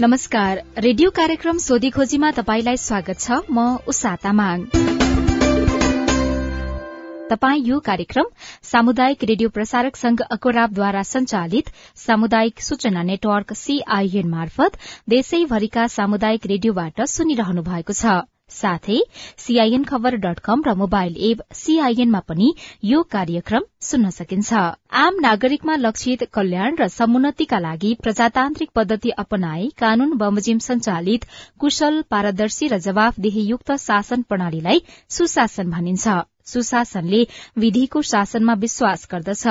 नमस्कार। रेडियो कार्यक्रम सोधी खोजीमा तपाईंलाई स्वागत छ। म उषा तामाङ। तपाई यो कार्यक्रम सामुदायिक रेडियो प्रसारक संघ अकोराबद्वारा संचालित सामुदायिक सूचना नेटवर्क सीआईएन मार्फत देशैभरिका सामुदायिक रेडियोबाट सुनिरहनु भएको छ। साथै सीआईएन खबर डट कम र मोबाइल एप सीआईएनमा पनि यो कार्यक्रम सुन्न सकिन्छ। आम नागरिकमा लक्षित कल्याण र समुन्नतिका लागि प्रजातान्त्रिक पद्धति अपनाए कानून बमोजिम संचालित कुशल पारदर्शी र जवाफदेहीयुक्त शासन प्रणालीलाई सुशासन भनिन्छ। सुशासनले विधिको शासनमा विश्वास गर्दछ।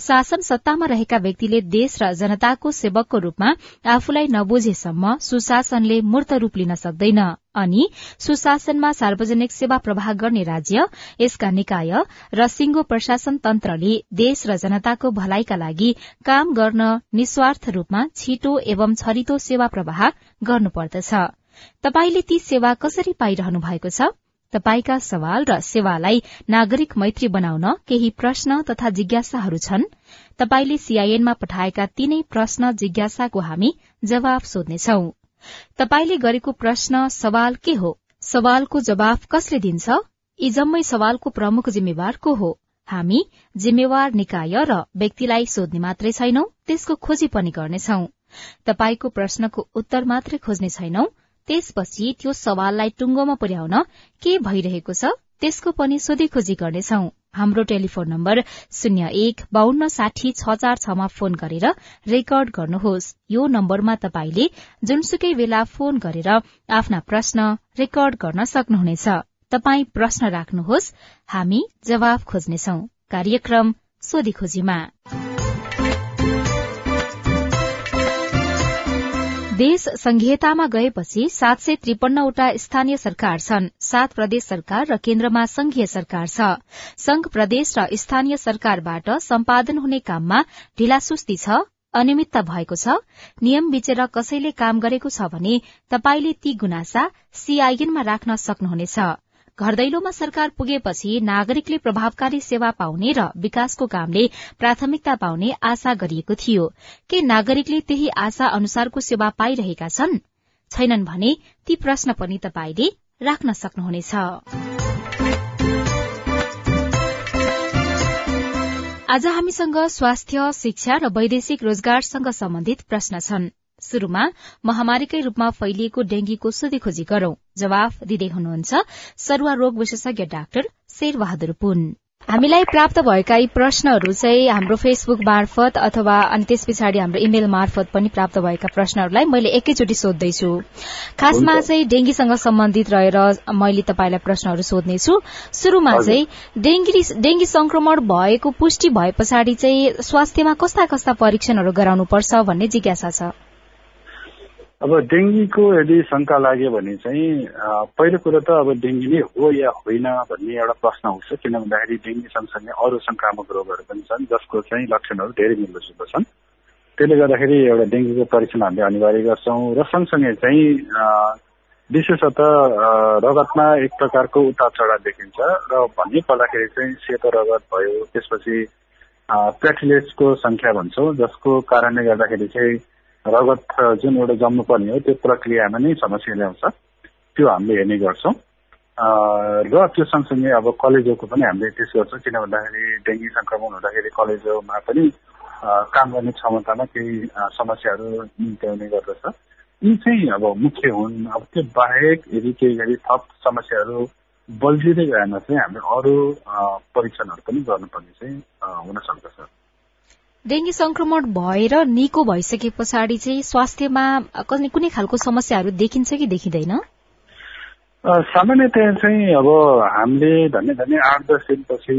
शासन सत्तामा रहेका व्यक्तिले देश र जनताको सेवकको रूपमा आफूलाई नबुझेसम्म सुशासनले मूर्त रूप लिन सक्दैन अनि सुशासनमा सार्वजनिक सेवा प्रवाह गर्ने राज्य यसका निकाय र सिंगो प्रशासन तन्त्रले देश र जनताको भलाइका लागि काम गर्न निस्वार्थ रूपमा छिटो एवं छरितो सेवा प्रवाह गर्नुपर्दछ। तपाईँले ती सेवा कसरी पाइरहनु भएको छ? तपाईँका सवाल र सेवालाई नागरिक मैत्री बनाउन केही प्रश्न तथा जिज्ञासाहरू छन्? तपाईँले सीआईएनमा पठाएका तीनै प्रश्न जिज्ञासाको हामी जवाब सोध्नेछौ। तपाईँले गरेको प्रश्न सवाल के हो? सवालको जवाब कसले दिन्छ? यी जम्मै सवालको प्रमुख जिम्मेवार को हो? हामी जिम्मेवार निकाय र व्यक्तिलाई सोध्ने मात्रै छैनौं त्यसको खोजी पनि गर्नेछौ। तपाईँको प्रश्नको उत्तर मात्रै खोज्ने छैनौं त्यसपछि त्यो सवाललाई टुङ्गोमा पुर्याउन के भइरहेको छ त्यसको पनि सोधीखोजी गर्नेछौ। हाम्रो टेलिफोन नम्बर शून्य एक बान्न साठी छ चार छमा फोन गरेर रेकर्ड गर्नुहोस्। यो नम्बरमा तपाईँले जुनसुकै बेला फोन गरेर आफ्ना प्रश्न रेकर्ड गर्न सक्नुहुनेछ। तपाई प्रश्न राख्नुहोस् हामी जवाब खोज्नेछौ। कार्यक्रम सोधीखोजीमा। देश संघीयतामा गएपछि सात सय त्रिपन्नवटा स्थानीय सरकार छन्। सात प्रदेश सरकार र केन्द्रमा संघीय सरकार छ। संघ प्रदेश र स्थानीय सरकारबाट सम्पादन हुने काममा ढिलासुस्ती छ अनियमितता भएको छ। नियम बिचेर कसैले काम गरेको छ भने तपाईँले ती गुनासा सीआईएनमा राख्न सक्नुहुनेछ। घर दैलोमा सरकार पुगेपछि नागरिकले प्रभावकारी सेवा पाउने र विकासको कामले प्राथमिकता पाउने आशा गरिएको थियो। के नागरिकले त्यही आशा अनुसारको सेवा पाइरहेका छन्? छैनन् भने ती प्रश्न पनि तपाईँले राख्न सक्नुहुनेछ। आज हामीसँग स्वास्थ्य शिक्षा र वैदेशिक रोजगारसँग सम्बन्धित प्रश्न छन्। शुरूमा महामारीकै रूपमा फैलिएको डेंगीको सोधीखोजी गरौं। जवाफ दिँदै हुनुहुन्छ सरुवा रोग विशेषज्ञ डाक्टर शेरबहादुर पुन। हामीलाई प्राप्त भएका यी प्रश्नहरू चाहिँ हाम्रो फेसबुक मार्फत अथवा अनि त्यस पछाडि हाम्रो इमेल मार्फत पनि प्राप्त भएका प्रश्नहरूलाई मैले एकैचोटि सोध्दैछु। खासमा चाहिँ डेंगीसँग सम्बन्धित रहेर मैले तपाईँलाई प्रश्नहरू सोध्नेछु। शुरूमा चाहिँ डेंगी संक्रमण भएको पुष्टि भए पछाडि चाहिँ स्वास्थ्यमा कस्ता कस्ता परीक्षणहरू गराउनुपर्छ भन्ने जिज्ञासा छ। अब डेङ्गीको यदि शङ्का लाग्यो भने चाहिँ पहिलो कुरो त अब डेङ्गी नै हो या होइन भन्ने एउटा प्रश्न उठ्छ किन भन्दाखेरि डेङ्गी सँगसँगै अरू संक्रामक रोगहरू पनि छन् जसको चाहिँ लक्षणहरू धेरै मिल्दोजुल्दो छन्। त्यसले गर्दाखेरि एउटा डेङ्गीको परीक्षण हामीले अनिवार्य गर्छौँ र सँगसँगै चाहिँ विशेषतः रगतमा एक प्रकारको उतार चढाव देखिन्छ र भन्नै पर्दाखेरि चाहिँ सेतो रगत भयो त्यसपछि प्लेटलेट्सको संख्या भन्छौँ जसको कारणले गर्दाखेरि चाहिँ रगत जुन एउटा जम्नुपर्ने हो त्यो प्रक्रियामा नै समस्या ल्याउँछ। त्यो हामीले हेर्ने गर्छौँ। र त्यो सँगसँगै अब कलेजोको पनि हामीले टेस्ट गर्छौँ किन भन्दाखेरि डेङ्गी सङ्क्रमण हुँदाखेरि कलेजोमा पनि काम गर्ने क्षमतामा केही समस्याहरू निम्त्याउने गर्दछ। यी चाहिँ अब मुख्य हुन्। अब त्यो बाहेक यदि केही गरी थप समस्याहरू बल्झिँदै गएमा चाहिँ हामीले अरू परीक्षणहरू पनि गर्नुपर्ने चाहिँ हुन सक्दछ। डेंगी संक्रमण भएर निको भइसके पछाडि चाहिँ स्वास्थ्यमा कुनै खालको समस्याहरू देखिन्छ कि देखिँदैन? सामान्यतया चाहिँ अब हामीले धन्य धन्य आठ दस दिनपछि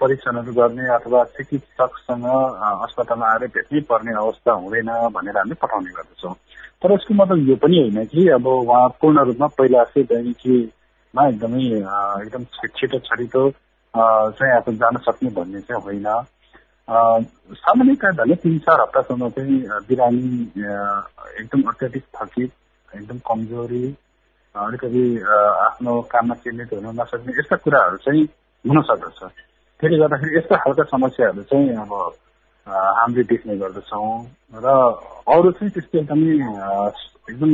परीक्षणहरू गर्ने अथवा चिकित्सकसँग अस्पतालमा आएर भेट्नै पर्ने अवस्था हुँदैन भनेर हामीले पठाउने गर्दछौँ। तर यसको मतलब यो पनि होइन कि अब उहाँ पूर्ण रूपमा पहिला चाहिँ दैनिकीमा एकदमै एकदम छिटो छरितो चाहिँ आफू जान सक्ने भन्ने चाहिँ होइन। सामान्यतया झन् तिन चार हप्तासम्म चाहिँ बिरामी एकदम अत्याधिक थकित एकदम कमजोरी अलिकति आफ्नो काममा केन्द्रित हुन नसक्ने यस्ता कुराहरू चाहिँ हुन सक्दछ। त्यसले गर्दाखेरि यस्ता खालका समस्याहरू चाहिँ अब हामीले देख्ने गर्दछौँ र अरू चाहिँ त्यस्तो एकदमै एकदम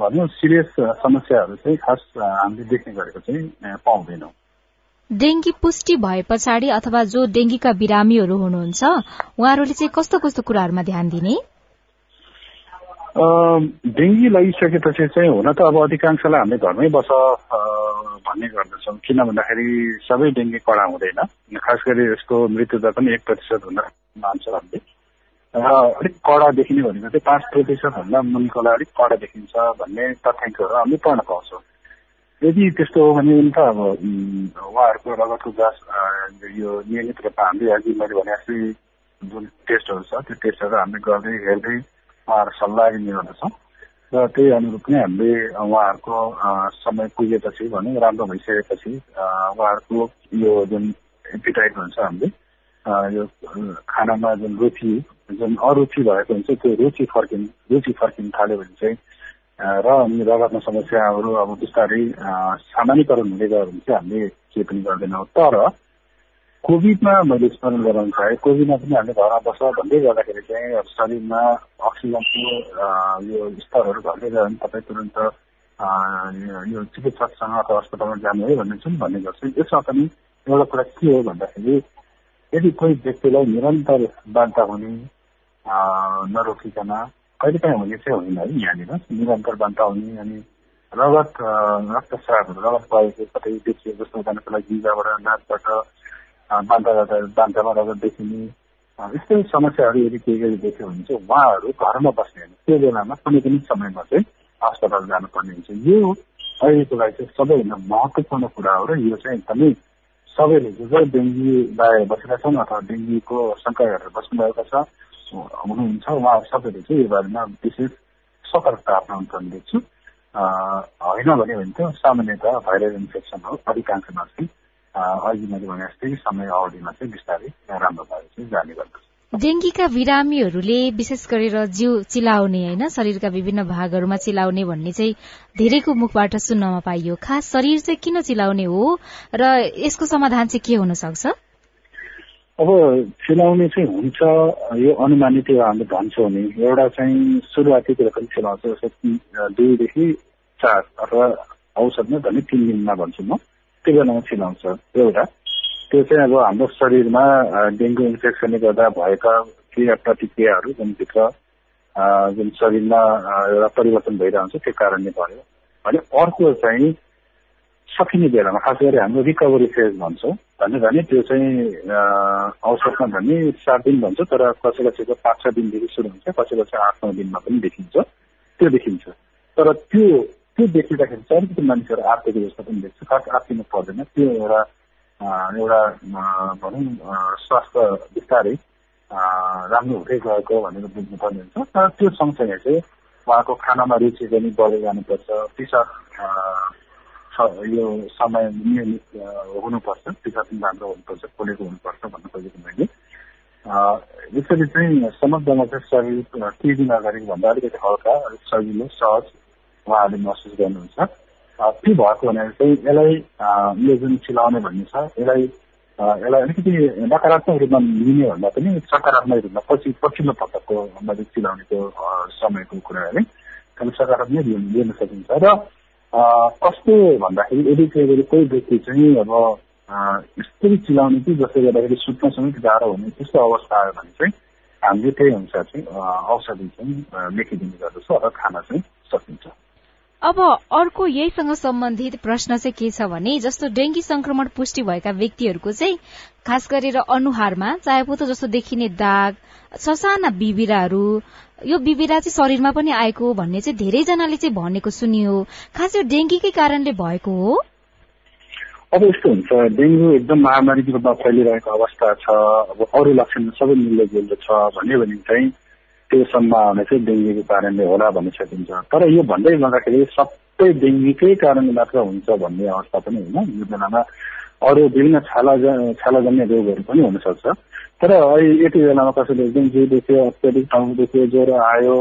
भनौँ सिरियस समस्याहरू चाहिँ खास हामीले देख्ने गरेको चाहिँ पाउँदैनौँ। डेङ्गी पुष्टि भए पछाडि अथवा जो डेङ्गीका बिरामीहरू हुनुहुन्छ उहाँहरूले चाहिँ कस्तो कस्तो कुराहरूमा ध्यान दिने? डेङ्गी लगिसकेपछि चाहिँ हुन त अब अधिकांशलाई हामीले घरमै बस भन्ने गर्दछौँ। किन भन्दाखेरि सबै डेङ्गी कडा हुँदैन। खास गरी यसको मृत्युदर पनि एक प्रतिशत हुन मान्छ हामीले र अलिक कडा देखिने भनेको चाहिँ पाँच प्रतिशतभन्दा मुनिकोलाई अलिक कडा देखिन्छ भन्ने तथ्याङ्कहरू हामीले पढ्न पाउँछौँ। यदि त्यस्तो हो भने त अब उहाँहरूको रगतको जाँच यो नियमित रूपमा हामीले अघि मैले भने जस्तै जुन टेस्टहरू छ त्यो टेस्टहरू हामीले गर्दै हेर्दै उहाँहरू सल्लाह लिने गर्दछौँ र त्यही अनुरूप नै हामीले उहाँहरूको समय पुगेपछि भनौँ राम्रो भइसकेपछि उहाँहरूको यो जुन एपिटाइट भन्छ हामीले यो खानामा जुन रुचि जुन अरुचि भएको हुन्छ त्यो रुचि फर्किन रुचि फर्किन थाल्यो भने चाहिँ र अनि रगतमा समस्याहरू अब बिस्तारै सामान्यकरण हुँदै गयो भने चाहिँ हामीले केही पनि गर्दैनौँ। तर कोभिडमा मैले स्मरण गराउन चाहेँ कोभिडमा पनि हामीले घरमा बस भन्दै गर्दाखेरि चाहिँ शरीरमा अक्सिजनको यो स्तरहरू घट्दै गयो भने तपाईँ तुरन्त यो चिकित्सकसँग अथवा अस्पतालमा जानु है भन्ने चाहिँ भन्ने गर्छु। यसमा पनि एउटा कुरा के हो भन्दाखेरि यदि कोही व्यक्तिलाई निरन्तर बाध्य हुने नरोकिकन कहिलेकाहीँ हुने चाहिँ होइन है यहाँनिर निरन्तर बान्ता हुने अनि रगत रक्तस्रावहरू रगत बगेको कतै देखियो जस्तो उदाहरणको लागि गिजाबाट नाकबाट बान्ता गर्दा बान्तामा रगत देखिने यस्तै समस्याहरू यदि केही केही देख्यो भने चाहिँ उहाँहरू घरमा बस्ने होइन त्यो बेलामा कुनै पनि समयमा चाहिँ अस्पताल जानुपर्ने हुन्छ। यो अहिलेको लागि चाहिँ सबैभन्दा महत्त्वपूर्ण कुरा हो र यो चाहिँ एकदमै सबैले जो जो डेङ्गी लगाएर बसेका छन् अथवा डेङ्गीको शङ्का गरेर बस्नुभएको छ हुनुहुन्छ उहाँहरू सबैले चाहिँ यो बारेमा विशेष सतर्कता अप्नाउनु पर्ने देख्छु होइन भने भने त भाइरल इन्फेक्सन हो अधिकांशमा चाहिँ अघि मैले भने जस्तै समय अवधिमा चाहिँ बिस्तारै राम्रो भएर चाहिँ जाने गर्दछ डेङ्गीका बिरामीहरूले विशेष गरेर जिउ चिलाउने होइन शरीरका विभिन्न भागहरूमा चिलाउने भन्ने चाहिँ धेरैको मुखबाट सुन्नमा पाइयो। खास शरीर चाहिँ किन चिलाउने हो र यसको समाधान चाहिँ के हुन सक्छ? अब चिलाउने चाहिँ हुन्छ यो अनुमानित हामीले भन्छौँ नि एउटा चाहिँ सुरुवातीतिर पनि चिलाउँछ जस्तै दुईदेखि चार अथवा औषधमा भने तिन दिनमा भन्छु म। त्यो बेलामा चिलाउँछ एउटा। त्यो चाहिँ अब हाम्रो शरीरमा डेङ्गु इन्फेक्सनले गर्दा भएका क्रिया प्रतिक्रियाहरू जुनभित्र जुन शरीरमा एउटा परिवर्तन भइरहन्छ त्यो कारणले भयो। भने अर्को चाहिँ सकिने बेलामा खास गरी हाम्रो रिकभरी फेज भन्छौँ भने भने त्यो चाहिँ औषधमा भने सात दिन भन्छ तर कसै कसैको पाँच छ दिनदेखि सुरु हुन्छ कसै कसै आठ नौ दिनमा पनि देखिन्छ त्यो देखिन्छ। तर त्यो त्यो देखिँदाखेरि चाहिँ अलिकति मानिसहरू आर्थिक जस्तो पनि देख्छ खास आर्थिनु पर्दैन। त्यो एउटा एउटा भनौँ स्वास्थ्य बिस्तारै राम्रो हुँदै गएको भनेर बुझ्नुपर्ने हुन्छ। तर त्यो सँगसँगै चाहिँ उहाँको खानामा रुचि पनि बढेर जानुपर्छ पिसाब यो समय नियमित हुनुपर्छ। पनि राम्रो हुनुपर्छ खोलेको हुनुपर्छ भन्नु खोजेको मैले। यसरी चाहिँ समग्रमा चाहिँ शरीर केही दिन अगाडि भन्दा अलिकति हल्का अलिक सजिलो सहज उहाँहरूले महसुस गर्नुहुन्छ। त्यो भएको भनेर चाहिँ यसलाई यो जुन चिलाउने भन्ने छ यसलाई यसलाई अलिकति नकारात्मक रूपमा लिने भन्दा पनि सकारात्मक रूपमा पछि पछिल्लो पटकको मैले चिलाउनेको समयको कुरा है सकारात्मक लिन सकिन्छ। र कस्तो भन्दाखेरि यदि गरी कोही व्यक्ति चाहिँ अब यस्तै चिलाउने कि जसले गर्दाखेरि सुत्न समेत गाह्रो हुने त्यस्तो अवस्था आयो भने चाहिँ हामीले त्यही अनुसार चाहिँ औषधि चाहिँ लेखिदिने गर्दछ र खान चाहिँ सकिन्छ अब अर्को यहीसँग सम्बन्धित प्रश्न चाहिँ के छ भने जस्तो डेंगी संक्रमण पुष्टि भएका व्यक्तिहरूको चाहिँ खास गरेर अनुहारमा चाहे पोतो जस्तो देखिने दाग ससाना बिबिराहरू यो बिबिरा चाहिँ शरीरमा पनि आएको भन्ने चाहिँ धेरैजनाले चाहिँ भनेको सुनियो। खास यो डेङ्गीकै कारणले भएको हो? अब यस्तो हुन्छ डेङ्गु एकदम महामारीको रूपमा फैलिरहेको अवस्था छ अब अरू लक्षण सबै मिल्दोजुल्दो छ भन्यो भने चाहिँ त्यो सम्भावना चाहिँ डेङ्गुको कारणले होला भन्न सकिन्छ। तर यो भन्दै गर्दाखेरि सबै डेङ्गुकै कारणले मात्र हुन्छ भन्ने अवस्था पनि होइन। यो बेलामा अरू विभिन्न छाला छालाजन्य रोगहरू पनि हुनसक्छ। तर अहिले यति बेलामा कसैले एकदम देख्यो अत्याधिक ठाउँ देख्यो ज्वरो आयो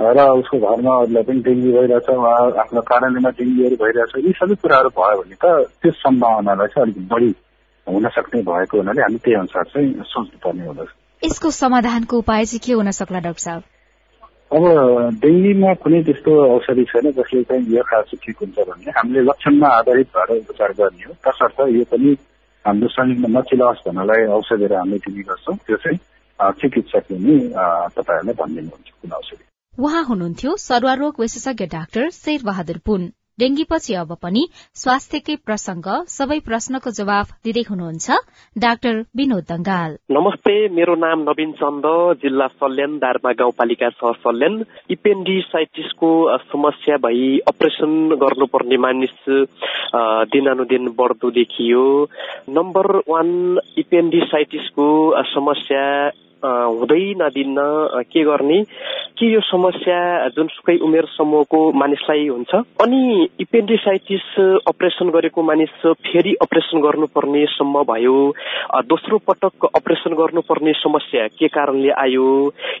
र उसको घरमा अरूलाई पनि डेङ्गु भइरहेछ उहाँ आफ्नो कारणले डेङ्गुहरू भइरहेछ यी सबै कुराहरू भयो भने त त्यो सम्भावनालाई चाहिँ अलिक बढी हुन सक्ने भएको हुनाले हामी त्यही अनुसार चाहिँ सोच्नुपर्ने हुँदछ। यसको समाधानको उपाय चाहिँ के हुन सक्ला डाक्टर साहब? अब डेङ्गीमा कुनै त्यस्तो औषधि छैन जसले चाहिँ यो खास ठिक हुन्छ भन्ने। हामीले लक्षणमा आधारित भएर उपचार गर्ने हो। तसर्थ यो पनि हाम्रो शरीरमा नचिलाओस् भन्नलाई औषधिहरू हामीले दिने गर्छौँ। त्यो चाहिँ चिकित्सकले नै तपाईँहरूलाई भनिदिनुहुन्छ कुन औषधि। उहाँ हुनुहुन्थ्यो सरुवारोग विशेषज्ञ डाक्टर शेर बहादुर पुन। डेंगीपछि अब पनि स्वास्थ्यकै प्रसंग सबै प्रश्नको जवाफ दिँदै हुनुहुन्छ डाक्टर विनोद दंगाल नमस्ते मेरो नाम नवीन चन्द जिल्ला सल्यान दारमा गाउँपालिका छ सल्यान। इपेन्डिसाइटिसको समस्या भई अपरेसन गर्नुपर्ने मानिस दिनानुदिन बढ्दो देखियो। नम्बर वान इपेन्डिसाइटिसको समस्या हुँदै नदिन्न के गर्ने के यो समस्या जुनसुकै उमेर समूहको मानिसलाई हुन्छ अनि इपेन्डिसाइटिस अपरेसन गरेको मानिस फेरि अपरेसन गर्नुपर्ने सम्म भयो दोस्रो पटक अपरेसन गर्नुपर्ने समस्या के कारणले आयो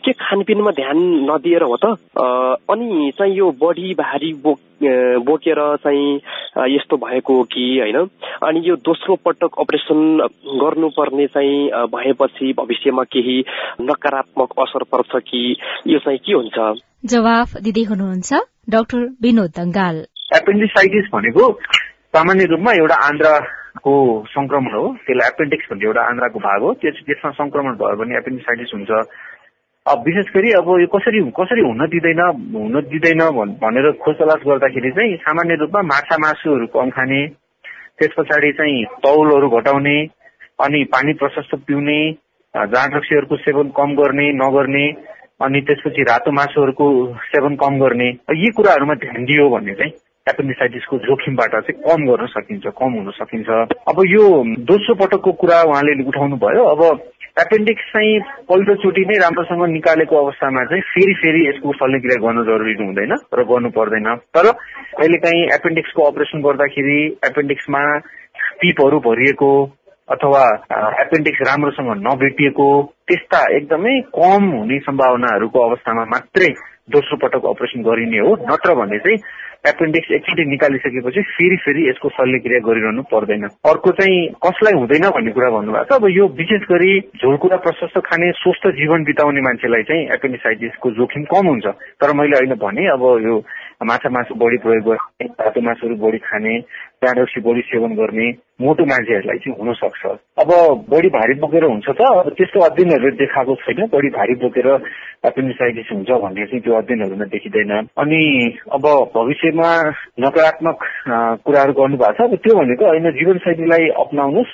के खानपिनमा ध्यान नदिएर हो त अनि चाहिँ यो बढी भारी बोक बोकेर चाहिँ यस्तो भएको हो कि होइन अनि यो दोस्रो पटक अपरेसन गर्नुपर्ने चाहिँ भएपछि भविष्यमा केही नकारात्मक असर पर्छ कि यो चाहिँ के हुन्छ? जवाफ दिँदै हुनुहुन्छ डाक्टर विनोद दंगाल एपेन्डिसाइटिस भनेको सामान्य रूपमा एउटा आन्द्राको संक्रमण हो। त्यसलाई एपेन्डिक्स भन्ने एउटा आन्द्राको भाग हो। त्यसमा संक्रमण भयो भने एपेन्डिसाइटिस हुन्छ। अब विशेष गरी अब यो कसरी कसरी हुन दिँदैन हुन दिँदैन भनेर खोज तलास गर्दाखेरि चाहिँ सामान्य रूपमा माछा मासुहरू कम खाने त्यस पछाडि चाहिँ तौलहरू घटाउने अनि पानी प्रशस्त पिउने रक्सीहरूको सेवन कम गर्ने नगर्ने अनि त्यसपछि रातो मासुहरूको सेवन कम गर्ने। यी कुराहरूमा ध्यान दियो भने चाहिँ एपेन्डिसाइटिसको जोखिमबाट चाहिँ कम गर्न सकिन्छ कम हुन सकिन्छ। अब यो दोस्रो पटकको कुरा उहाँले उठाउनु भयो अब एपेन्डिक्स चाहिँ पहिलोचोटि नै राम्रोसँग निकालेको अवस्थामा चाहिँ फेरि फेरि यसको शल्यक्रिया गर्न जरुरी हुँदैन र गर्नु पर्दैन। तर कहिलेकाहीँ एपेन्डिक्सको अपरेसन गर्दाखेरि एपेन्डिक्समा पिपहरू भरिएको अथवा एपेन्डिक्स राम्रोसँग नभेटिएको त्यस्ता एकदमै कम हुने सम्भावनाहरूको अवस्थामा मात्रै दोस्रो पटक अपरेसन गरिने हो। नत्र भने चाहिँ एपेन्डिक्स एकचोटि निकालिसकेपछि फेरि फेरि यसको शल्यक्रिया गरिरहनु पर्दैन। अर्को चाहिँ कसलाई हुँदैन भन्ने कुरा भन्नुभएको छ। अब यो विशेष गरी झोलकुरा प्रशस्त खाने स्वस्थ जीवन बिताउने मान्छेलाई चाहिँ एपेन्डिसाइटिसको जोखिम कम हुन्छ। तर मैले अहिले भने अब यो माछा मासु बढी प्रयोग गर्ने धातु मासुहरू बढी खाने प्याडोक्सी बढी सेवन गर्ने मोटो मान्छेहरूलाई चाहिँ हुन सक्छ अब बढी भारी बोकेर हुन्छ त अब त्यस्तो अध्ययनहरूले देखाएको छैन बढी भारी बोकेर एपेन्डिसाइटिस हुन्छ भन्ने चाहिँ त्यो अध्ययनहरूमा देखिँदैन। अनि अब भविष्यमा नकारात्मक कुराहरू गर्नुभएको छ अब त्यो भनेको होइन जीवनशैलीलाई अप्नाउनुहोस्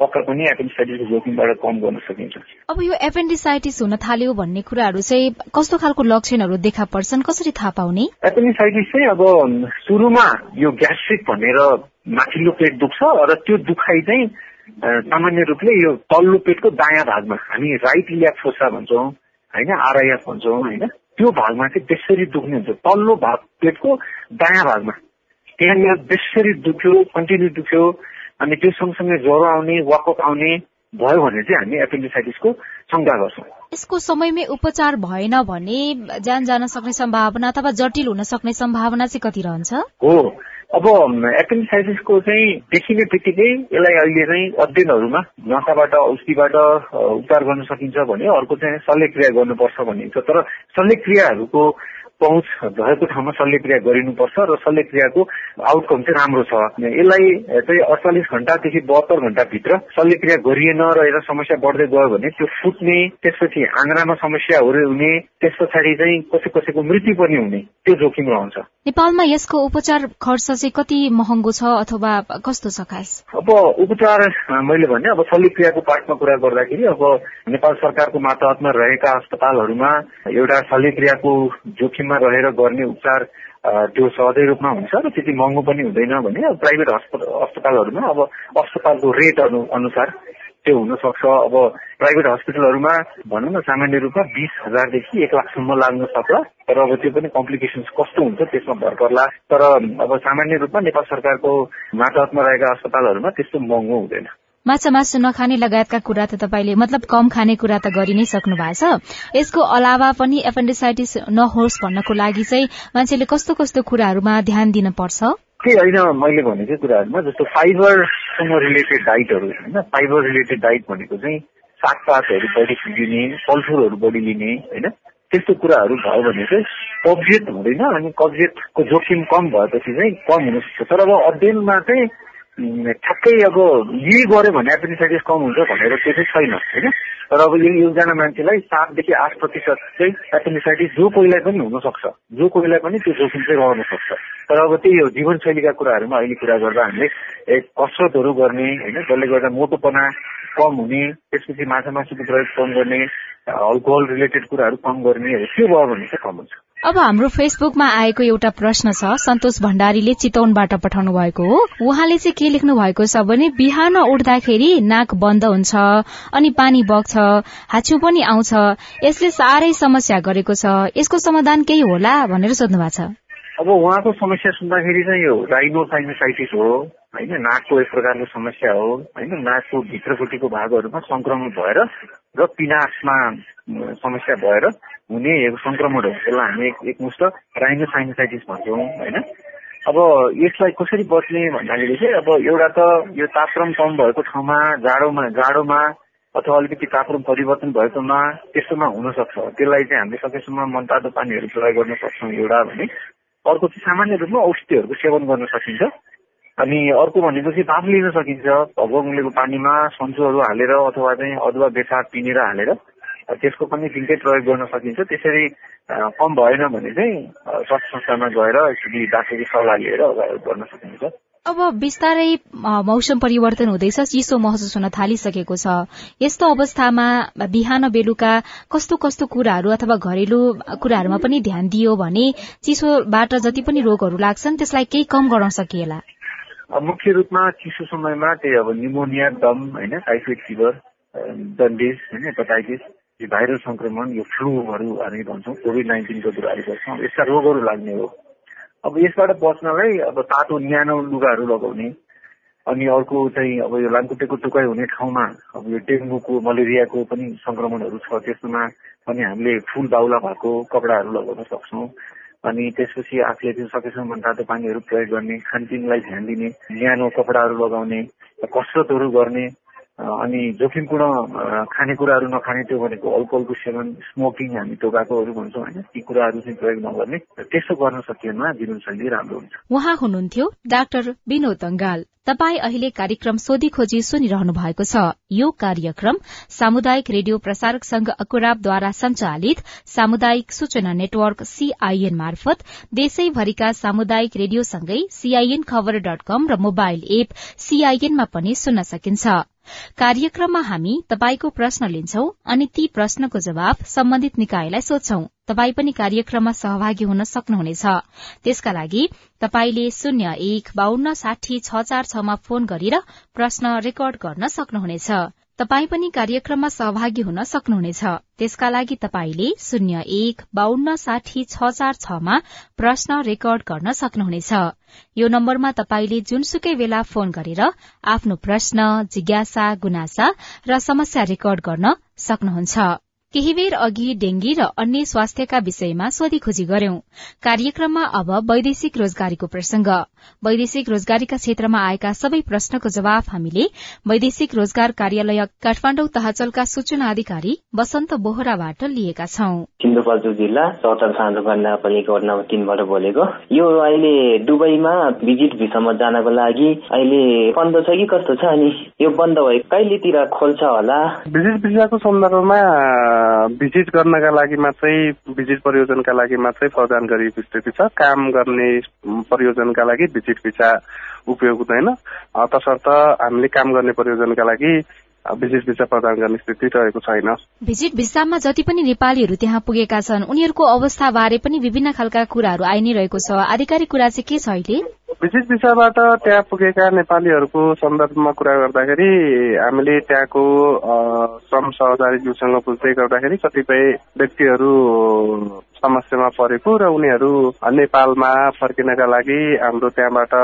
पक्का पनि एपेन्डिसाइटिसको जोखिमबाट कम गर्न सकिन्छ। अब यो एपेन्डिसाइटिस हुन थाल्यो भन्ने कुराहरू चाहिँ कस्तो खालको लक्षणहरू देखा पर्छन् कसरी थाहा पाउने? एपेन्डिसाइटिस चाहिँ अब सुरुमा यो ग्यास्ट्रिक भनेर माथिल्लो पेट दुख्छ र त्यो दुखाइ चाहिँ सामान्य रूपले यो तल्लो पेटको दायाँ भागमा हामी राइट इलिया फोसा भन्छौँ होइन आरआइएफ भन्छौँ होइन त्यो भागमा चाहिँ बेसरी दुख्ने हुन्छ। तल्लो भाग पेटको दायाँ भागमा। त्यहाँनिर बेसरी दुख्यो कन्टिन्यू दुख्यो अनि त्यो सँगसँगै ज्वरो आउने वाकअप आउने भयो भने चाहिँ हामी एपेन्डिसाइटिसको शङ्का गर्छौँ। यसको समयमै उपचार भएन भने ज्यान जान सक्ने सम्भावना अथवा जटिल हुन सक्ने सम्भावना चाहिँ कति रहन्छ? हो। अब एपेन्डिसाइटिसको चाहिँ देखिने बित्तिकै यसलाई अहिले चाहिँ अध्ययनहरूमा नसाबाट औषधिबाट उपचार गर्न सकिन्छ भने अर्को चाहिँ शल्यक्रिया गर्नुपर्छ भनिन्छ। तर शल्यक्रियाहरूको पहुँच भएको ठाउँमा शल्यक्रिया गरिनुपर्छ र शल्यक्रियाको आउटकम चाहिँ राम्रो छ। यसलाई चाहिँ अडचालिस घण्टादेखि बहत्तर घण्टाभित्र शल्यक्रिया गरिएन र यसलाई समस्या बढ्दै गयो भने त्यो फुट्ने त्यसपछि आँग्रामा समस्याहरू हुने त्यस पछाडि चाहिँ कसै कसैको मृत्यु पनि हुने त्यो जोखिम रहन्छ। नेपालमा यसको उपचार खर्च चाहिँ कति महँगो छ अथवा कस्तो छ खास? अब उपचार मैले भने अब शल्यक्रियाको पार्टमा कुरा गर्दाखेरि अब नेपाल सरकारको मातहतमा रहेका अस्पतालहरूमा एउटा शल्यक्रियाको जोखिम रहेर गर्ने उपचार त्यो सहजै रूपमा हुन्छ र त्यति महँगो पनि हुँदैन भने प्राइभेट अस्पतालहरूमा अब अस्पतालको रेट अनुसार त्यो हुन सक्छ अब प्राइभेट हस्पिटलहरूमा भनौँ न सामान्य रूपमा बिस हजारदेखि एक लाखसम्म लाग्न सक्ला। तर अब त्यो पनि कम्प्लिकेसन्स कस्तो हुन्छ त्यसमा भर पर्ला। तर अब सामान्य रूपमा नेपाल सरकारको मातहतमा रहेका अस्पतालहरूमा त्यस्तो महँगो हुँदैन। माछा मासु नखाने लगायतका कुरा त तपाईँले मतलब कम खाने कुरा त गरि नै सक्नु भएको छ यसको अलावा पनि एपेन्डिसाइटिस नहोस् भन्नको लागि चाहिँ मान्छेले कस्तो कस्तो कुराहरूमा ध्यान दिन पर्छ? के होइन मैले भनेको कुराहरूमा जस्तो फाइबरसँग रिलेटेड डाइटहरू होइन। फाइबर रिलेटेड डाइट भनेको चाहिँ सागपातहरू बढी लिने फलफुलहरू बढी लिने होइन? त्यस्तो कुराहरू भयो भने चाहिँ कब्जियत हुँदैन अनि कब्जियतको जोखिम कम भएपछि चाहिँ कम हुन सक्छ। तर अब अध्ययनमा चाहिँ ठ्याक्कै अब यही गऱ्यो भने एपेन्डिसाइटिस कम हुन्छ भनेर त्यो चाहिँ छैन होइन? तर अब यो एकजना मान्छेलाई सातदेखि आठ प्रतिशत चाहिँ एपेन्डिसाइटिस जो कोहीलाई पनि हुनसक्छ जो कोहीलाई पनि त्यो जोखिम चाहिँ रहन सक्छ। तर अब त्यही हो जीवनशैलीका कुराहरूमा अहिले कुरा गर्दा हामीले एक कसरतहरू गर्ने होइन? जसले गर्दा मोटोपना कम हुने त्यसपछि माछा मासुको प्रयोग कम गर्ने अल्कोहल रिलेटेड कुराहरू कम गर्ने त्यो भयो भने चाहिँ कम हुन्छ। अब हाम्रो फेसबुकमा आएको एउटा प्रश्न छ। सन्तोष भण्डारीले चितवनबाट पठाउनु भएको हो। उहाँले चाहिँ के लेख्नु भएको छ भने बिहान उठ्दाखेरि नाक बन्द हुन्छ अनि पानी बग्छ हाच्यु पनि आउँछ। यसले साह्रै समस्या गरेको छ। यसको समाधान केही होला भनेर सोध्नु भएको छ। अब उहाँको समस्या सुन्दाखेरि चाहिँ यो राइनोसाइनोसाइटिस हो होइन? नाकको एक प्रकारको समस्या हो होइन? नाकको भित्रपट्टिको भागहरूमा संक्रमण भएर र पिनासमा समस्या भएर हुने हो त्यसलाई हामी एकमुष्ट राइनोसाइनोसाइटिस भन्छौँ होइन? अब यसलाई कसरी बच्ने भन्दाखेरि चाहिँ अब एउटा त यो तापक्रम कम भएको ठाउँमा जाडोमा जाडोमा अथवा अलिकति तापक्रम परिवर्तन भएकोमा त्यस्तोमा हुन सक्छ त्यसलाई चाहिँ हामीले सकेसम्म मनतातो पानीहरू प्रयोग गर्न सक्छौँ एउटा भने। अर्को चाहिँ सामान्य रूपमा औषधिहरूको सेवन गर्न सकिन्छ। अनि अर्को भनेपछि बाफ लिन सकिन्छ। भगवा पानीमा सन्चोहरू हालेर अथवा चाहिँ अदुवा बेसार पिनेर हालेर त्यसको पनि दिनकै प्रयोग गर्न सकिन्छ। त्यसरी कम भएन भने चाहिँ स्वास्थ्य संस्थामा गएर एकचोटि डाक्टरी सल्लाह लिएर गर्न सकिन्छ। अब बिस्तारै मौसम परिवर्तन हुँदैछ चिसो महसुस हुन थालिसकेको छ। यस्तो अवस्थामा बिहान बेलुका कस्तो कस्तो कुराहरू अथवा घरेलु कुराहरूमा पनि ध्यान दियो भने चिसोबाट जति पनि रोगहरू लाग्छन् त्यसलाई केही कम गर्न सकिएला। मुख्य रूपमा चिसो समयमा त्यही अब निमोनिया दम होइन टाइफोइड फिभर जन्डिस होइन हेपाटाइटिस भाइरल संक्रमण यो फ्लूहरू हामी भन्छौँ कोभिड नाइन्टिनको कुराहरू गर्छौँ यस्ता रोगहरू लाग्ने हो। अब यसबाट बच्नलाई अब तातो न्यानो लुगाहरू लगाउने अनि अर्को चाहिँ अब यो लामखुट्टेको टुकाइ हुने ठाउँमा अब यो डेङ्गुको मलेरियाको पनि संक्रमणहरू छ। त्यस्तोमा पनि हामीले फुल बाहुला भएको कपडाहरू लगाउन सक्छौँ। अनि त्यसपछि आफूले त्यो सकेसम्म तातो पानीहरू प्रयोग गर्ने खानपिनलाई ध्यान दिने न्यानो कपडाहरू लगाउने कसरतहरू गर्ने अनि जोखिमपूर्ण खानेकुराहरू नखाने त्यो भनेको अल्कोहलको सेवन स्मोकिङ हामी टोबाकोहरू भन्छौँ होइन ती कुराहरू चाहिँ प्रयोग नगर्ने त्यसो गर्न सकिएमा जीवनशैली राम्रो हुन्छ। उहाँ हुनुहुन्थ्यो डाक्टर विनोद अङ्गाल तपाई अहिले कार्यक्रम सोधी खोजी सुनिरहनु भएको छ। यो कार्यक्रम सामुदायिक रेडियो प्रसारक संघ अकुराबद्वारा संचालित सामुदायिक सूचना नेटवर्क सीआईएन मार्फत देशैभरिका सामुदायिक रेडियोसँगै सीआईएन खबर डट कम र मोबाइल एप सीआईएनमा पनि सुन्न सकिन्छ। कार्यक्रममा हामी तपाईँको प्रश्न लिन्छौं अनि ती प्रश्नको जवाब सम्बन्धित निकायलाई सोध्छौं। तपाई पनि कार्यक्रममा सहभागी हुन सक्नुहुनेछ। त्यसका लागि तपाईँले शून्य एक बान्न साठी छ चार छमा फोन गरेर प्रश्न रेकर्ड गर्न सक्नुहुनेछ। तपाई पनि कार्यक्रममा सहभागी हुन सक्नुहुनेछ। त्यसका लागि तपाईँले शून्य एक बान्न साठी छ चार छमा प्रश्न रेकर्ड गर्न सक्नुहुनेछ। यो नम्बरमा तपाईँले जुनसुकै बेला फोन गरेर आफ्नो प्रश्न जिज्ञासा गुनासा र समस्या रेकर्ड गर्न सक्नुहुन्छ। केही बेर अघि डेंगी र अन्य स्वास्थ्यका विषयमा सोधीखोजी गर्यौं। कार्यक्रममा अब वैदेशिक रोजगारीको प्रसंग। वैदेशिक रोजगारीका क्षेत्रमा आएका सबै प्रश्नको जवाब हामीले वैदेशिक रोजगार कार्यालय काठमाडौँ तहचलका सूचना अधिकारी वसन्त बोहराबाट लिएका छौं। सिन्धुपाल्चोक जिल्ला चौतार नम्बर तीनबाट बोलेको। यो अहिले दुबईमा भिजिट भिसामा जानको लागि अहिले बन्द छ कि कस्तो छ अनि यो बन्द भए कहिलेतिर खोल्छ होला? भिजिट भिसाको सन्दर्भमा भिजिट गर्नका लागि मात्रै भिजिट परियोजनका लागि मात्रै प्रदान गरिएको स्थिति छ। काम गर्ने परियोजनका लागि भिजिट भिसा उपयोग हुँदैन। तसर्थ हामीले काम गर्ने परियोजनका लागि भिजिट भिसा प्रदान गर्ने स्थिति रहेको छैन। भिजिट भिसामा जति पनि नेपालीहरू त्यहाँ पुगेका छन् उनीहरूको अवस्था बारे पनि विभिन्न खालका कुराहरू आइ नै रहेको छ। आधिकारिक कुरा चाहिँ के छ अहिले? भिजिट भिसाबाट त्यहाँ पुगेका नेपालीहरूको सन्दर्भमा कुरा गर्दाखेरि हामीले त्यहाँको श्रम सहकारीज्यूसँग बुझ्दै गर्दाखेरि कतिपय व्यक्तिहरू समस्यामा परेको र उनीहरू नेपालमा फर्किनका लागि हाम्रो त्यहाँबाट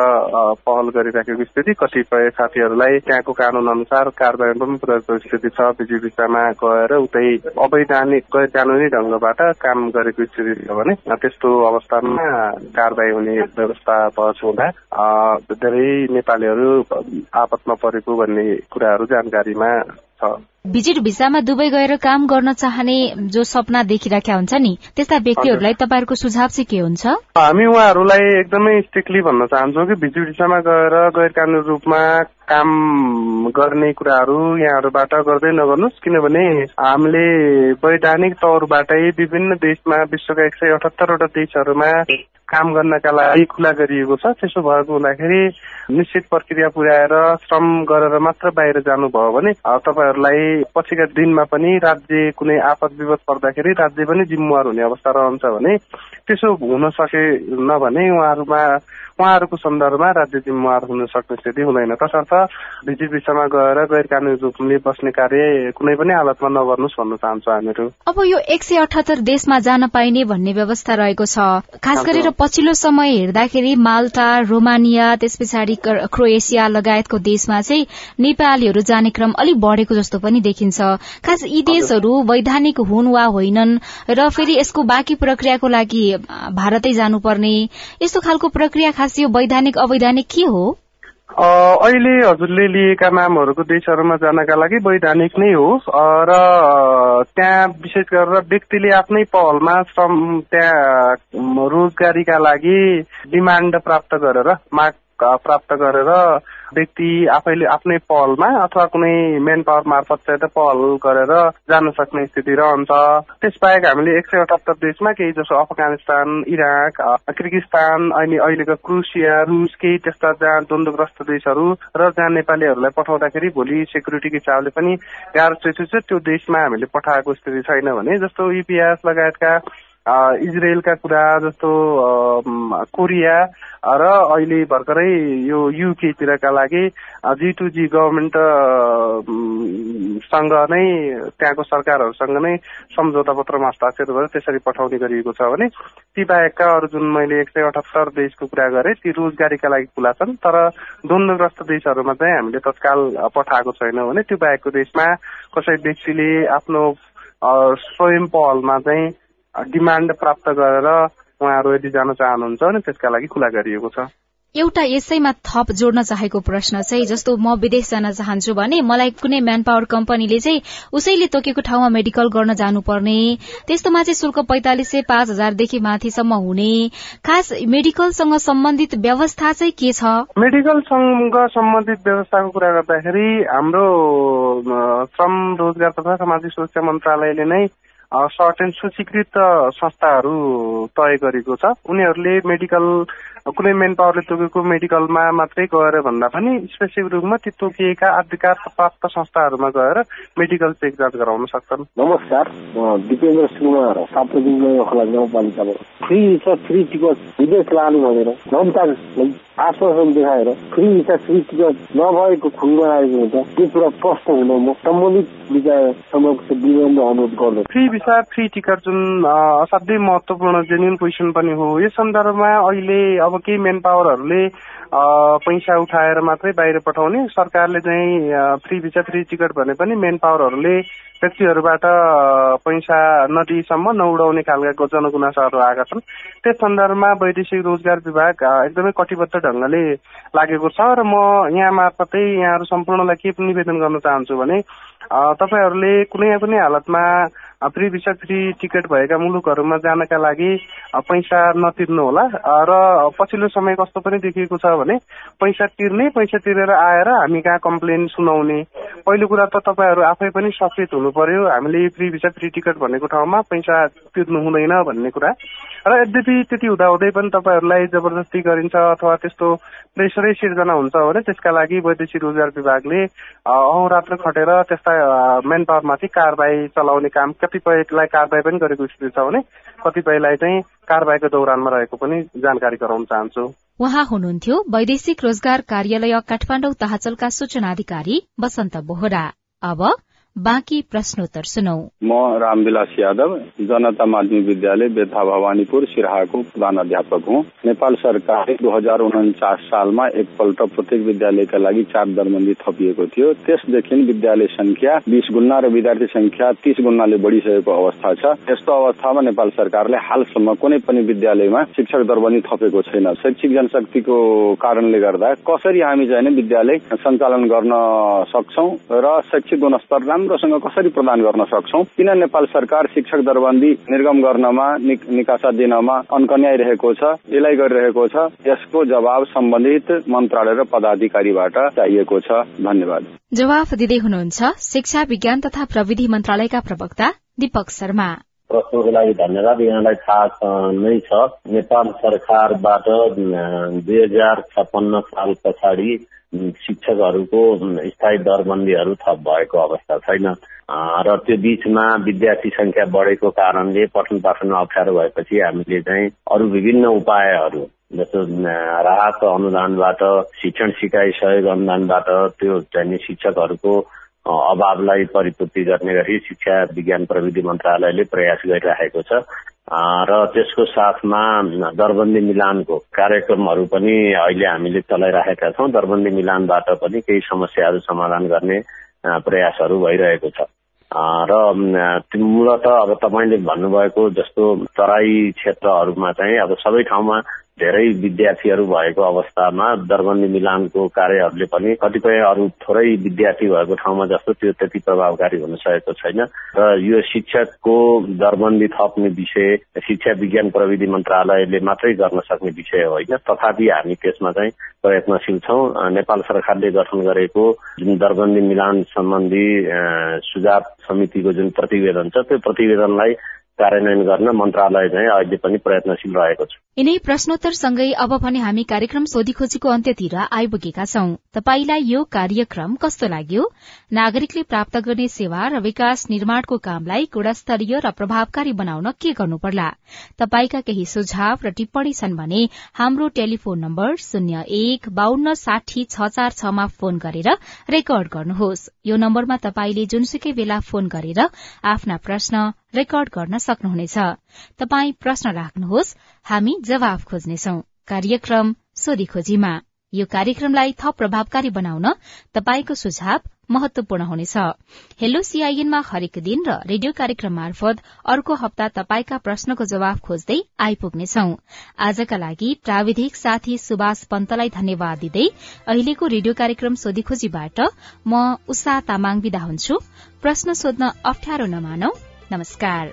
पहल गरिराखेको स्थिति कतिपय साथीहरूलाई त्यहाँको कानून अनुसार कार्यान्वयन पनि पुऱ्याएको स्थिति छ। बिजी भिसामा गएर उतै अवैधानिक गैर कानुनी ढंगबाट काम गरेको स्थिति छ भने त्यस्तो अवस्थामा कारवाही हुने व्यवस्था भएको हुँदा धेरै नेपालीहरू आपतमा परेको भन्ने कुराहरू जानकारीमा छ। भिजिट भिसामा दुबई गएर काम गर्न चाहने जो सपना देखिरहेका हुन्छ नि त्यस्ता व्यक्तिहरूलाई तपाईँहरूको सुझाव चाहिँ के हुन्छ? हामी उहाँहरूलाई एकदमै स्ट्रिक्टली भन्न चाहन्छौँ कि भिजिट भिसामा गएर गैर कानुनी रूपमा काम गर्ने कुराहरू यहाँहरूबाट गर्दै नगर्नुहोस् किनभने हामीले वैधानिक तौरबाटै विभिन्न देशमा विश्वका एक सय अठहत्तरवटा देशहरूमा काम गर्नका लागि खुला गरिएको छ। त्यसो भएको हुँदाखेरि निश्चित प्रक्रिया पुर्याएर श्रम गरेर मात्र बाहिर जानुभयो भने तपाईँहरूलाई पछिका दिनमा पनि राज्य कुनै आपद विपद पर्दाखेरि राज्य पनि जिम्मेवार हुने अवस्था रहन्छ भने त्यसो हुन सकेन भने उहाँहरूमा उहाँहरूको सन्दर्भमा राज्य जिम्मेवार हुन सक्ने स्थिति हुँदैन। तसर्थ भिजिट गएर गैर कानुनी रूपले बस्ने कार्य कुनै पनि हालतमा नगर्नुहोस् भन्न चाहन्छौँ हामीहरू। अब यो एक सय अठहत्तर देशमा जान पाइने भन्ने व्यवस्था रहेको छ। खास गरेर पछिल्लो समय हेर्दाखेरि माल्टा रोमानिया त्यस पछाडि क्रोएसिया लगायतको देशमा चाहिँ नेपालीहरू जाने क्रम अलिक बढ़ेको जस्तो पनि देखिन्छ। खास यी देशहरू वैधानिक हुन् वा होइनन् र फेरि यसको बाँकी प्रक्रियाको लागि भारतै जानुपर्ने? यस्तो खालको प्रक्रिया खास यो वैधानिक अवैधानिक के हो? अहिले हजुरले लिएका नामहरूको देशहरूमा जानका लागि वैधानिक नै हो। र त्यहाँ विशेष गरेर व्यक्तिले आफ्नै पहलमा श्रम त्यहाँ रोजगारीका लागि डिमान्ड प्राप्त गरेर माग प्राप्त गरेर व्यक्ति आफैले आफ्नै पहलमा अथवा कुनै मेन पावर मार्फत चाहिँ पहल गरेर जान सक्ने स्थिति रहन्छ। त्यसबाहेक हामीले एक सय अठहत्तर देशमा केही जसो अफगानिस्तान इराक किर्गिस्तान अनि अहिलेको क्रुसिया रुस केही त्यस्ता जहाँ द्वन्द्वग्रस्त देशहरू र जहाँ नेपालीहरूलाई पठाउँदाखेरि भोलि सेक्युरिटीको हिसाबले पनि गाह्रो छ त्यो देशमा हामीले पठाएको स्थिति छैन भने जस्तो इपिएस लगायतका इजरायलका कुरा जस्तो कोरिया र अहिले भर्खरै यो युकेतिरका लागि जी टू जी गभर्मेन्ट सँग नै त्यहाँको सरकारहरूसँग नै सम्झौता पत्रमा हस्ताक्षर गरेर त्यसरी पठाउने गरिएको छ भने ती बाहेकका अरू जुन मैले एक सय अठहत्तर देशको कुरा गरेँ ती रोजगारीका लागि खुला छन् तर द्वन्द्वग्रस्त देशहरूमा चाहिँ हामीले तत्काल पठाएको छैनौँ भने त्यो बाहेकको देशमा कसै व्यक्तिले आफ्नो स्वयं पहलमा चाहिँ डिमान्ड प्राप्त गरेर उहाँहरू यदि जान चाहनुहुन्छ भने त्यसका लागि खुला गरिएको छ। एउटा यसैमा थप जोड्न चाहेको प्रश्न चाहिँ जस्तो म विदेश जान चाहन्छु भने मलाई कुनै म्यान पावर कम्पनीले चाहिँ उसैले तोकेको ठाउँमा मेडिकल गर्न जानुपर्ने त्यस्तोमा चाहिँ शुल्क पैंतालिस सय पाँच हजारदेखि माथिसम्म हुने। खास मेडिकलसँग सम्बन्धित व्यवस्था चाहिँ के छ? मेडिकलसँग सम्बन्धित व्यवस्थाको कुरा गर्दाखेरि हाम्रो श्रम रोजगार तथा सामाजिक सुरक्षा मन्त्रालयले नै सर्टेन सूचीकृत संस्थाहरू तय गरेको छ। उनीहरूले मेडिकल कुनै मेन पावरले तोकेको मेडिकलमा मात्रै गएर भन्दा पनि स्पेसिफिक रूपमा ती तोकिएका अधिकार प्राप्त संस्थाहरूमा गएर मेडिकल चेक जाँच गराउन सक्छन्। नमस्कार। दिपेन्द्र सिंह साप्ताहिक खोला गाउँपालिकाबाट फ्री छ फ्री टिकट। विदेश लानु भनेर। नमताङ आश्वासन देखाएर फ्री भिसा फ्री टिकट नभएको खुल्मा आएको हुन्छ। त्यो कुरा प्रश्न हुन म सम्बन्धित विचार समक्ष विनम्र अनुरोध गर्दछु। फ्री भिसा फ्री टिकट जुन असाध्यै महत्वपूर्ण जेन्युन क्वेसन पनि हो यस सन्दर्भमा अहिले अब केही मेन पावरहरूले पैसा उठाएर मात्रै बाहिर पठाउने सरकारले चाहिँ फ्री भिसा फ्री टिकट भने पनि मेन पावरहरूले व्यक्तिहरूबाट पैसा नदिएसम्म नउडाउने खालका जनगुनासाहरू आएका छन्। त्यस सन्दर्भमा वैदेशिक रोजगार विभाग एकदमै कटिबद्ध ढङ्गले लागेको छ र म यहाँ मार्फतै यहाँहरू सम्पूर्णलाई के निवेदन गर्न चाहन्छु भने तपाईँहरूले कुनै पनि हालतमा फ्री भिसा फ्री टिकट भएका मुलुकहरूमा जानका लागि पैसा नतिर्नु होला। र पछिल्लो समय कस्तो पनि देखिएको छ भने पैसा तिर्ने पैसा तिरेर आएर हामी कहाँ कम्प्लेन सुनाउने। पहिलो कुरा त तपाईँहरू आफै पनि सचेत हुनु पर्यो। हामीले फ्री भिसा फ्री टिकट भनेको ठाउँमा पैसा तिर्नु हुँदैन भन्ने कुरा। र यद्यपि त्यति हुँदाहुँदै पनि तपाईँहरूलाई जबरजस्ती गरिन्छ अथवा त्यस्तो प्रेसरै सिर्जना हुन्छ भने त्यसका लागि वैदेशिक रोजगार विभागले अहोरात्र खटेर त्यस्ता मेन पावरमाथि कारवाही चलाउने काम कतिपयलाई कारवाही पनि गरेको स्थिति छ भने कतिपयलाई चाहिँ कारवाहीको दौरानमा रहेको पनि जानकारी गराउन चाहन्छु। उहाँ हुनुहुन्थ्यो वैदेशिक रोजगार कार्यालय काठमाडौँ तहचलका सूचना अधिकारी बसन्त बोहरा। अब बाँकी प्रश्नोत्तर सुनौ। म रामविलास यादव जनता माध्यमिक विद्यालय बेथा भवानीपुर सिराहाको प्रधान अध्यापक हुँ। नेपाल सरकारले दो हजार उन्चास सालमा एकपल्ट प्रत्येक विद्यालयका लागि चार दरबन्दी थपिएको थियो। त्यसदेखि विद्यालय संख्या बिस गुणा र विद्यार्थी संख्या तीस गुणाले बढ़िसकेको अवस्था छ। यस्तो अवस्थामा नेपाल सरकारले हालसम्म कुनै पनि विद्यालयमा शिक्षक दरबन्दी थपेको छैन। शैक्षिक जनशक्तिको कारणले गर्दा कसरी हामी चाहिँ विद्यालय सञ्चालन गर्न सक्छौ र शैक्षिक गुणस्तर राम्रो राम्रोसँग कसरी प्रदान गर्न सक्छौ? किन नेपाल सरकार शिक्षक दरबन्दी निर्गम गर्नमा निकासा दिनमा अन्कन्याइरहेको छ यसलाई गरिरहेको छ? यसको जवाब सम्बन्धित मन्त्रालय र पदाधिकारीबाट चाहिएको छ। धन्यवाद। जवाफ दिँदै हुनुहुन्छ शिक्षा विज्ञान तथा प्रविधि मन्त्रालयका प्रवक्ता दीपक शर्मा। प्रश्नको लागि धन्यवाद। यहाँलाई थाहा नै छ। नेपाल सरकारबाट दुई हजार छप्पन्न साल पछाडि शिक्षकहरूको स्थायी दरबन्दीहरू थप भएको अवस्था छैन। र त्यो बीचमा विद्यार्थी संख्या बढेको कारणले पठन पाठनमा अप्ठ्यारो भएपछि हामीले चाहिँ अरू विभिन्न उपायहरू जस्तो राहत अनुदानबाट शिक्षण सिकाइ सहयोग अनुदानबाट त्यो चाहिँ शिक्षकहरूको अभावलाई परिपूर्ति गर्ने गरी शिक्षा विज्ञान प्रविधि मन्त्रालयले प्रयास गरिरहेको छ। र त्यसको साथमा दरबन्दी मिलानको कार्यक्रमहरू पनि अहिले हामीले चलाइरहेका छौँ। दरबन्दी मिलानबाट पनि केही समस्याहरू समाधान गर्ने प्रयासहरू भइरहेको छ। र मूलत अब तपाईँले भन्नुभएको जस्तो तराई क्षेत्रहरूमा चाहिँ अब सबै ठाउँमा धेरै विद्यार्थीहरू भएको अवस्थामा दरबन्दी मिलानको कार्यहरूले पनि कतिपय अरू थोरै विद्यार्थी भएको ठाउँमा जस्तो त्यो त्यति प्रभावकारी हुन सकेको छैन। र यो शिक्षकको दरबन्दी थप्ने विषय शिक्षा विज्ञान प्रविधि मन्त्रालयले मात्रै गर्न सक्ने विषय होइन। तथापि हामी त्यसमा चाहिँ प्रयत्नशील छौँ। नेपाल सरकारले गठन गरेको जुन दरबन्दी मिलान सम्बन्धी सुझाव समितिको जुन प्रतिवेदन छ त्यो प्रतिवेदनलाई कार्यान्वयन गर्न मन्त्रालय चाहिँ अहिले पनि प्रयत्नशील रहेको छ। यिनै प्रश्नोत्तरसँगै अब भने हामी कार्यक्रम सोधी खोजीको अन्त्यतिर आइपुगेका छौं। तपाईलाई यो कार्यक्रम कस्तो लाग्यो? नागरिकले प्राप्त गर्ने सेवा र विकास निर्माणको कामलाई गुणस्तरीय र प्रभावकारी बनाउन के गर्नु पर्ला तपाईँका केही सुझाव र टिप्पणी छन् भने हाम्रो टेलिफोन नम्बर शून्य एक बान्न साठी छ चार छमा फोन गरेर रेकर्ड गर्नुहोस्। यो नम्बरमा तपाईँले जुनसुकै बेला फोन गरेर आफ्ना प्रश्न रेकर्ड गर्न सक्नुहुनेछ। तपाई प्रश्न राख्नुहोस्। हामी जवाफ खोज्नेछौ। कार्यक्रम सोधी खोजीमा यो कार्यक्रमलाई थप प्रभावकारी बनाउन तपाईँको सुझाव महत्वपूर्ण हुनेछ। हेलो सीआईएनमा हरेक दिन र रेडियो कार्यक्रम मार्फत अर्को हप्ता तपाईँका प्रश्नको जवाफ खोज्दै आइपुग्नेछौ। आजका लागि प्राविधिक साथी सुभाष पन्तलाई धन्यवाद दिँदै अहिलेको रेडियो कार्यक्रम सोधी खोजीबाट म उषा तामाङ विदा हुन्छु। प्रश्न सोध्न अप्ठ्यारो नमानौ। नमस्कार